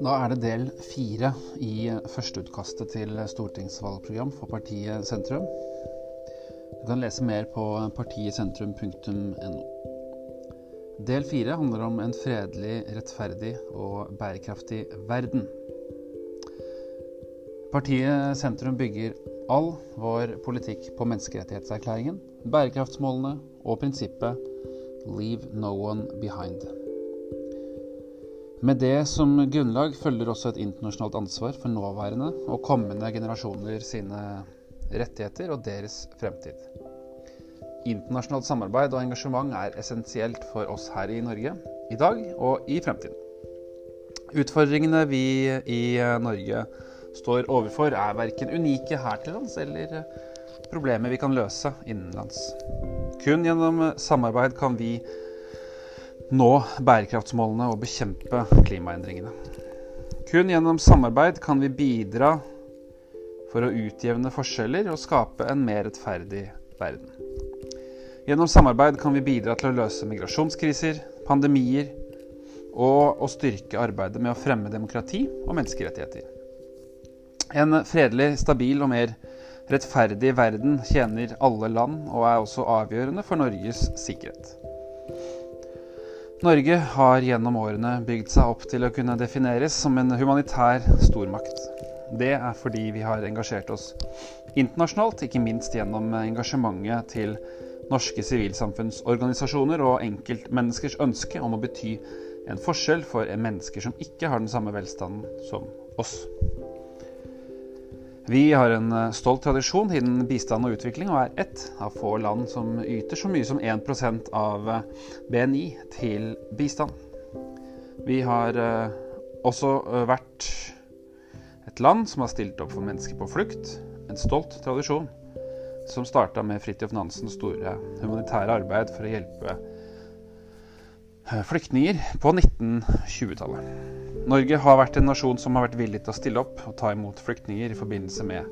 Da er det del fire i førsteutkastet til stortingsvalgprogram for partiet Sentrum. Du kan lese mer på partietsentrum.no. Del fire handler om en fredelig, rettferdig og bærekraftig verden. Partiet Sentrum bygger all vår politikk på menneskerettighetserklæringen, bærekraftsmålene og prinsippet 'leave no one behind'. Med det som grunnlag følger også et internasjonalt ansvar for nåværende og kommende generasjoner sine rettigheter og deres fremtid. Internasjonalt samarbeid og engasjement er essensielt for oss her i Norge i dag og i fremtiden. Utfordringene vi i Norge står overfor, er verken unike her til lands eller problemer vi kan løse innenlands. Kun gjennom samarbeid kan vi nå bærekraftsmålene og bekjempe klimaendringene. Kun gjennom samarbeid kan vi bidra for å utjevne forskjeller og skape en mer rettferdig verden. Gjennom samarbeid kan vi bidra til å løse migrasjonskriser, pandemier og å styrke arbeidet med å fremme demokrati og menneskerettigheter. En fredelig, stabil og mer rettferdig verden tjener alle land og er også avgjørende for Norges sikkerhet. Norge har gjennom årene bygd seg opp til å kunne defineres som en humanitær stormakt. Det er fordi vi har engasjert oss internasjonalt, ikke minst gjennom engasjementet til norske sivilsamfunnsorganisasjoner og enkeltmenneskers ønske om å bety en forskjell for mennesker som ikke har den samme velstanden som oss. Vi har en eh, stolt tradisjon innen bistand og utvikling, og er ett av få land som yter så mye som 1 av eh, BNI til bistand. Vi har eh, også vært et land som har stilt opp for mennesker på flukt. En stolt tradisjon som starta med Fridtjof Nansens store humanitære arbeid for å hjelpe flyktninger på 1920-tallet. Norge har vært en nasjon som har vært villig til å stille opp og ta imot flyktninger i forbindelse med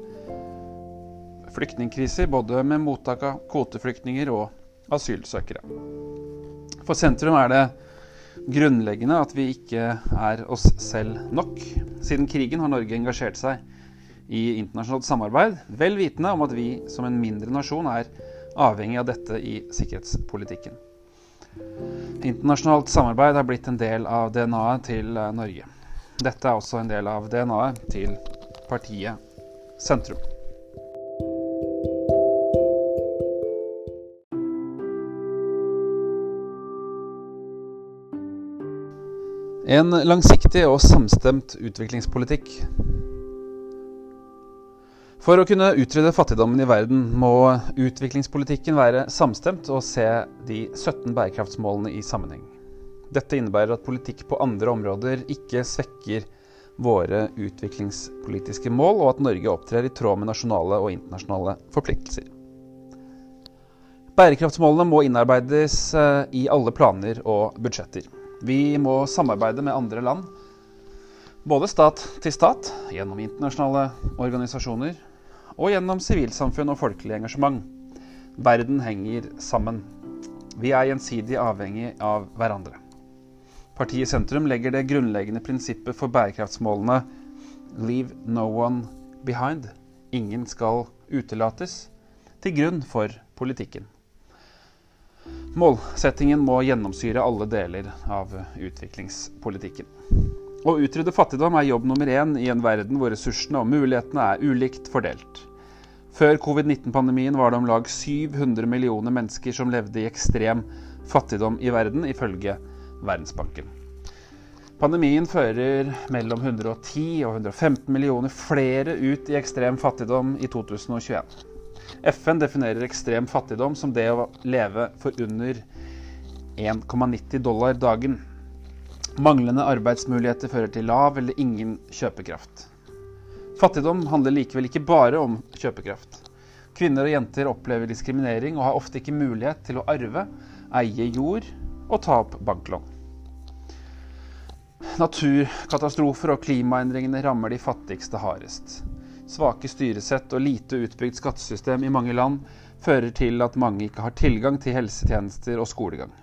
flyktningkriser, både med mottak av kvoteflyktninger og asylsøkere. For sentrum er det grunnleggende at vi ikke er oss selv nok. Siden krigen har Norge engasjert seg i internasjonalt samarbeid, vel vitende om at vi som en mindre nasjon er avhengig av dette i sikkerhetspolitikken. Internasjonalt samarbeid er blitt en del av DNA-et til eh, Norge. Dette er også en del av DNA-et til partiet Sentrum. En langsiktig og samstemt utviklingspolitikk for å kunne utrydde fattigdommen i verden må utviklingspolitikken være samstemt og se de 17 bærekraftsmålene i sammenheng. Dette innebærer at politikk på andre områder ikke svekker våre utviklingspolitiske mål, og at Norge opptrer i tråd med nasjonale og internasjonale forpliktelser. Bærekraftsmålene må innarbeides eh, i alle planer og budsjetter. Vi må samarbeide med andre land, både stat til stat, gjennom internasjonale organisasjoner, og gjennom sivilsamfunn og folkelig engasjement. Verden henger sammen. Vi er gjensidig avhengig av hverandre. Partiet Sentrum legger det grunnleggende prinsippet for bærekraftsmålene 'Leave no one behind', ingen skal utelates, til grunn for politikken. Målsettingen må gjennomsyre alle deler av utviklingspolitikken. Å utrydde fattigdom er jobb nummer én i en verden hvor ressursene og mulighetene er ulikt fordelt. Før covid-19-pandemien var det om lag 700 millioner mennesker som levde i ekstrem fattigdom i verden, ifølge Verdensbanken. Pandemien fører mellom 110 og 115 millioner flere ut i ekstrem fattigdom i 2021. FN definerer ekstrem fattigdom som det å leve for under 1,90 dollar dagen. Manglende arbeidsmuligheter fører til lav eller ingen kjøpekraft. Fattigdom handler likevel ikke bare om kjøpekraft. Kvinner og jenter opplever diskriminering og har ofte ikke mulighet til å arve, eie jord og ta opp banklån. Naturkatastrofer og klimaendringene rammer de fattigste hardest. Svake styresett og lite utbygd skattesystem i mange land fører til at mange ikke har tilgang til helsetjenester og skolegang.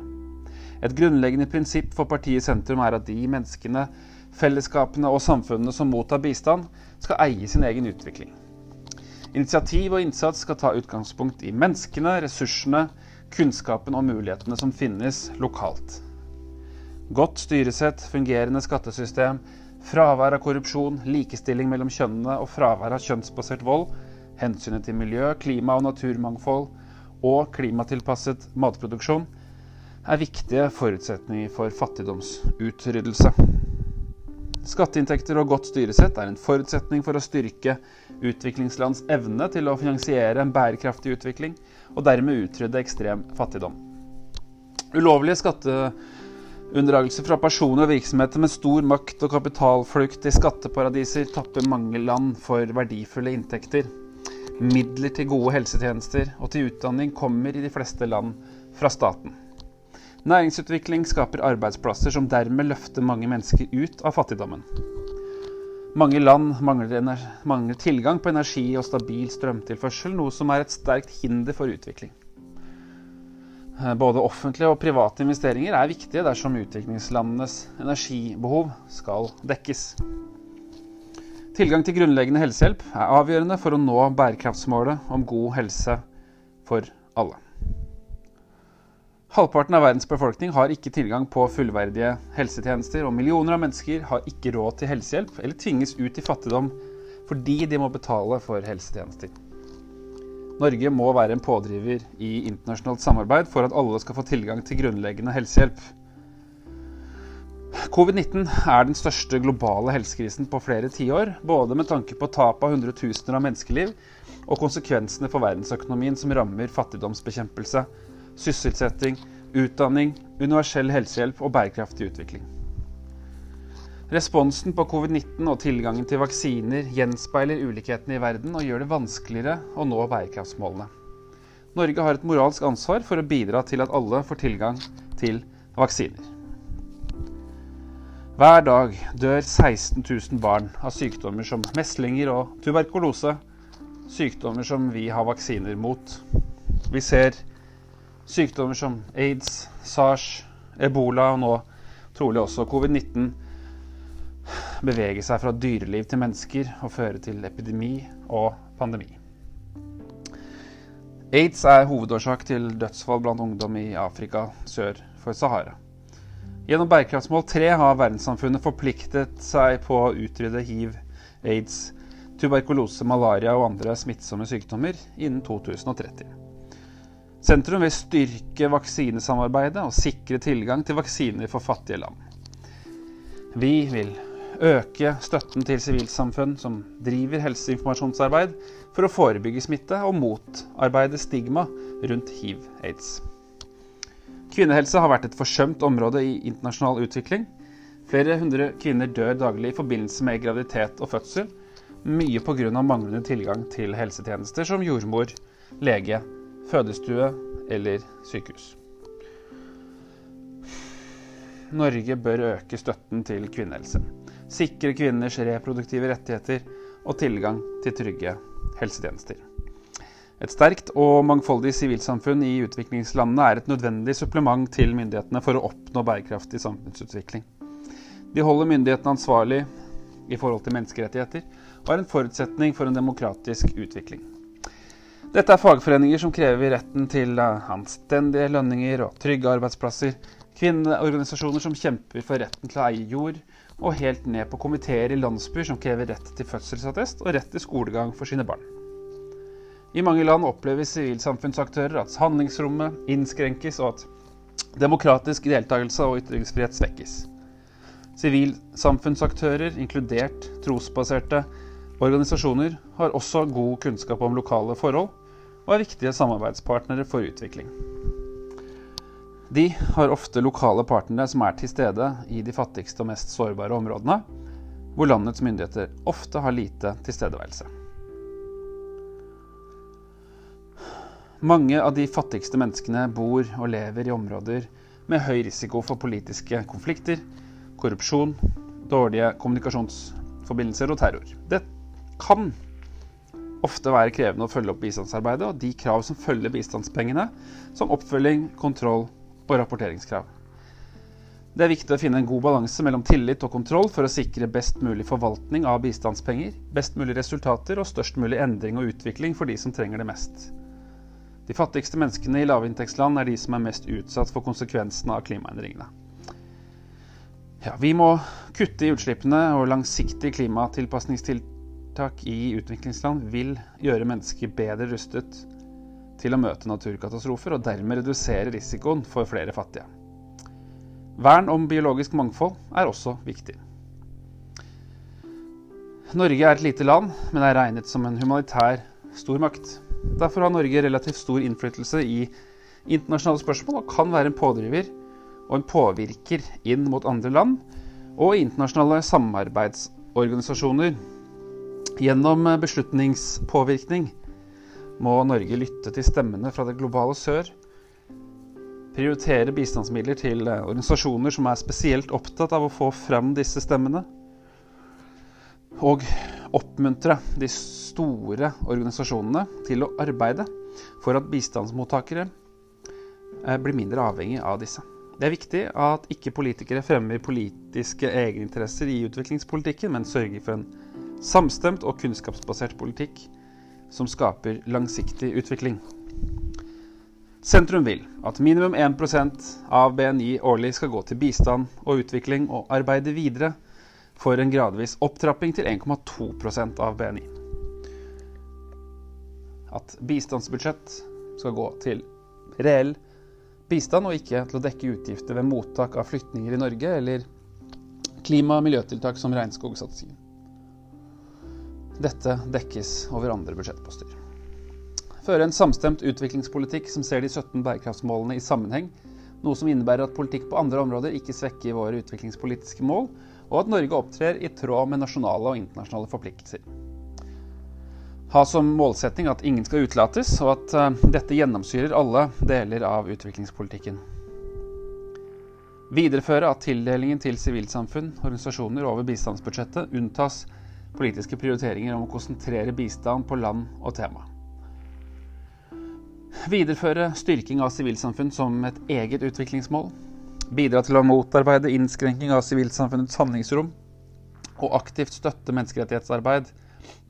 Et grunnleggende prinsipp for partiet Sentrum er at de menneskene Fellesskapene og samfunnene som mottar bistand, skal eie sin egen utvikling. Initiativ og innsats skal ta utgangspunkt i menneskene, ressursene, kunnskapen og mulighetene som finnes lokalt. Godt styresett, fungerende skattesystem, fravær av korrupsjon, likestilling mellom kjønnene og fravær av kjønnsbasert vold, hensynet til miljø, klima og naturmangfold og klimatilpasset matproduksjon er viktige forutsetninger for fattigdomsutryddelse. Skatteinntekter og godt styresett er en forutsetning for å styrke utviklingslands evne til å finansiere en bærekraftig utvikling, og dermed utrydde ekstrem fattigdom. Ulovlige skatteunndragelser fra personer og virksomheter med stor makt og kapitalflukt i skatteparadiser tapper mange land for verdifulle inntekter. Midler til gode helsetjenester og til utdanning kommer i de fleste land fra staten. Næringsutvikling skaper arbeidsplasser som dermed løfter mange mennesker ut av fattigdommen. Mange land mangler, mangler, tilgang på energi og stabil strømtilførsel, noe som er et sterkt hinder for utvikling. Både offentlige og private investeringer er viktige dersom utviklingslandenes energibehov skal dekkes. Tilgang til grunnleggende helsehjelp er avgjørende for å nå bærekraftsmålet om god helse for alle. Halvparten av verdens befolkning har ikke tilgang på fullverdige helsetjenester, og millioner av mennesker har ikke råd til helsehjelp eller tvinges ut i fattigdom fordi de må betale for helsetjenester. Norge må være en pådriver i internasjonalt samarbeid for at alle skal få tilgang til grunnleggende helsehjelp. Covid-19 er den største globale helsekrisen på flere tiår, både med tanke på tap av hundretusener av menneskeliv og konsekvensene for verdensøkonomien som rammer fattigdomsbekjempelse, sysselsetting, utdanning, universell helsehjelp og bærekraftig utvikling. Responsen på covid-19 og tilgangen til vaksiner gjenspeiler ulikhetene i verden og gjør det vanskeligere å nå bærekraftsmålene. Norge har et moralsk ansvar for å bidra til at alle får tilgang til vaksiner. Hver dag dør 16 000 barn av sykdommer som meslinger og tuberkulose, sykdommer som vi har vaksiner mot. Vi ser Sykdommer som aids, sars, ebola og nå trolig også covid-19 beveger seg fra dyreliv til mennesker og fører til epidemi og pandemi. Aids er hovedårsak til dødsfall blant ungdom i Afrika sør for Sahara. Gjennom bærekraftsmål 3 har verdenssamfunnet forpliktet seg på å utrydde hiv, aids, tuberkulose, malaria og andre smittsomme sykdommer innen 2030. Sentrum vil styrke vaksinesamarbeidet og sikre tilgang til vaksiner for fattige land. Vi vil øke støtten til sivilsamfunn som driver helseinformasjonsarbeid for å forebygge smitte og motarbeide stigma rundt hiv-aids. Kvinnehelse har vært et forsømt område i internasjonal utvikling. Flere hundre kvinner dør daglig i forbindelse med graviditet og fødsel, mye pga. manglende tilgang til helsetjenester som jordmor, lege fødestue eller sykehus. Norge bør øke støtten til kvinnehelse. Sikre kvinners reproduktive rettigheter og tilgang til trygge helsetjenester. Et sterkt og mangfoldig sivilsamfunn i utviklingslandene er et nødvendig supplement til myndighetene for å oppnå bærekraftig samfunnsutvikling. De holder myndighetene ansvarlig i forhold til menneskerettigheter og er en forutsetning for en demokratisk utvikling. Dette er fagforeninger som krever retten til anstendige lønninger og trygge arbeidsplasser. Kvinneorganisasjoner som kjemper for retten til å eie jord. Og helt ned på komiteer i landsbyer som krever rett til fødselsattest og rett til skolegang for sine barn. I mange land opplever sivilsamfunnsaktører at handlingsrommet innskrenkes, og at demokratisk deltakelse og ytringsfrihet svekkes. Sivilsamfunnsaktører, inkludert trosbaserte organisasjoner, har også god kunnskap om lokale forhold og er viktige samarbeidspartnere for utvikling. De har ofte lokale partnere som er til stede i de fattigste og mest sårbare områdene, hvor landets myndigheter ofte har lite tilstedeværelse. Mange av de fattigste menneskene bor og lever i områder med høy risiko for politiske konflikter, korrupsjon, dårlige kommunikasjonsforbindelser og terror. Det kan ofte være krevende å følge opp bistandsarbeidet og de krav som følger bistandspengene, som oppfølging, kontroll og rapporteringskrav. Det er viktig å finne en god balanse mellom tillit og kontroll for å sikre best mulig forvaltning av bistandspenger, best mulig resultater og størst mulig endring og utvikling for de som trenger det mest. De fattigste menneskene i lavinntektsland er de som er mest utsatt for konsekvensene av klimaendringene. Ja, vi må kutte i utslippene, og langsiktige klimatilpasningstiltak i utviklingsland vil gjøre mennesker bedre rustet til å møte naturkatastrofer, og dermed redusere risikoen for flere fattige. Vern om biologisk mangfold er også viktig. Norge er et lite land, men er regnet som en humanitær stormakt. Derfor har Norge relativt stor innflytelse i internasjonale spørsmål og kan være en pådriver og en påvirker inn mot andre land og internasjonale samarbeidsorganisasjoner. Gjennom beslutningspåvirkning må Norge lytte til stemmene fra det globale sør prioritere bistandsmidler til eh, organisasjoner som er spesielt opptatt av å få fram disse stemmene. Og oppmuntre de store organisasjonene til å arbeide for at bistandsmottakere eh, blir mindre avhengig av disse. Det er viktig at ikke politikere fremmer politiske egeninteresser i utviklingspolitikken, men sørger for en samstemt og kunnskapsbasert politikk som skaper langsiktig utvikling. Sentrum vil at minimum 1% av BNI årlig skal gå til bistand og utvikling, og arbeide videre for en gradvis opptrapping til 1,2% av BNI. At bistandsbudsjett skal gå til reell bistand, og ikke til å dekke utgifter ved mottak av flyktninger i Norge, eller klima- og miljøtiltak som regnskogsatsingen. Dette dekkes over andre budsjettposter føre en samstemt utviklingspolitikk som ser de 17 bærekraftsmålene i sammenheng, noe som innebærer at politikk på andre områder ikke svekker våre utviklingspolitiske mål, og at Norge opptrer i tråd med nasjonale og internasjonale forpliktelser. Ha som målsetting at ingen skal utelates, og at uh, dette gjennomsyrer alle deler av utviklingspolitikken. Videreføre at tildelingen til sivilsamfunn, organisasjoner over bistandsbudsjettet unntas politiske prioriteringer om å konsentrere bistand på land og tema. Videreføre styrking av sivilsamfunn som et eget utviklingsmål. Bidra til å motarbeide innskrenking av sivilsamfunnets handlingsrom. Og aktivt støtte menneskerettighetsarbeid,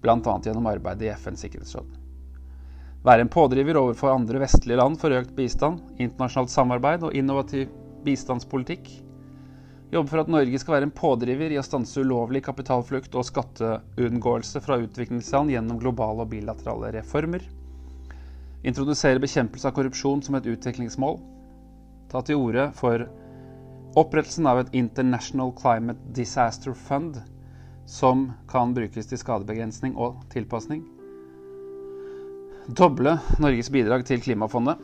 bl.a. gjennom arbeid i FNs sikkerhetsråd. Være en pådriver overfor andre vestlige land for økt bistand, internasjonalt samarbeid og innovativ bistandspolitikk. Jobbe for at Norge skal være en pådriver i å stanse ulovlig kapitalflukt og skatteunngåelse fra utviklingsland gjennom globale og bilaterale reformer Introdusere bekjempelse av korrupsjon som et utviklingsmål. Ta til orde for opprettelsen av et International Climate Disaster Fund som kan brukes til skadebegrensning og tilpasning. Doble Norges bidrag til klimafondet,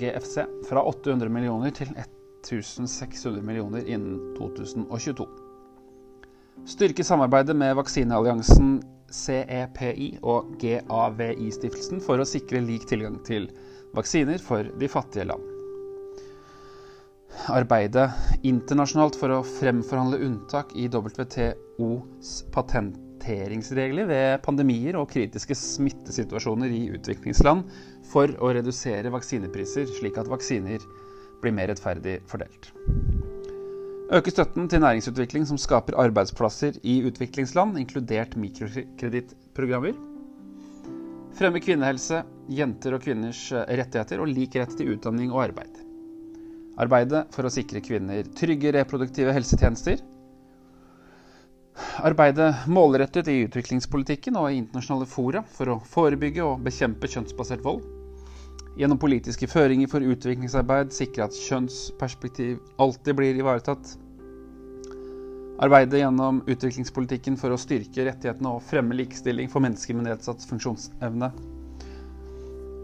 GFC, fra 800 millioner til 1600 millioner innen 2022. Styrke samarbeidet med vaksinealliansen CEPI og GAVI-stiftelsen for å sikre lik tilgang til vaksiner for de fattige land. Arbeide internasjonalt for å fremforhandle unntak i WTOs patenteringsregler ved pandemier og kritiske smittesituasjoner i utviklingsland for å redusere vaksinepriser, slik at vaksiner blir mer rettferdig fordelt. Øke støtten til næringsutvikling som skaper arbeidsplasser i utviklingsland, inkludert mikrokredittprogrammer. Fremme kvinnehelse, jenter og kvinners eh, rettigheter og lik rett til utdanning og arbeid. Arbeide for å sikre kvinner trygge reproduktive helsetjenester. Arbeide målrettet i utviklingspolitikken og i internasjonale fora for å forebygge og bekjempe kjønnsbasert vold. Gjennom politiske føringer for utviklingsarbeid sikre at kjønnsperspektiv alltid blir ivaretatt. Arbeide gjennom utviklingspolitikken for å styrke rettighetene og fremme likestilling for mennesker med nedsatt funksjonsevne.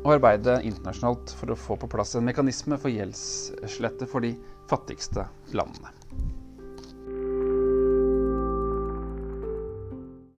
Og arbeide internasjonalt for å få på plass en mekanisme for gjeldsslette for de fattigste landene.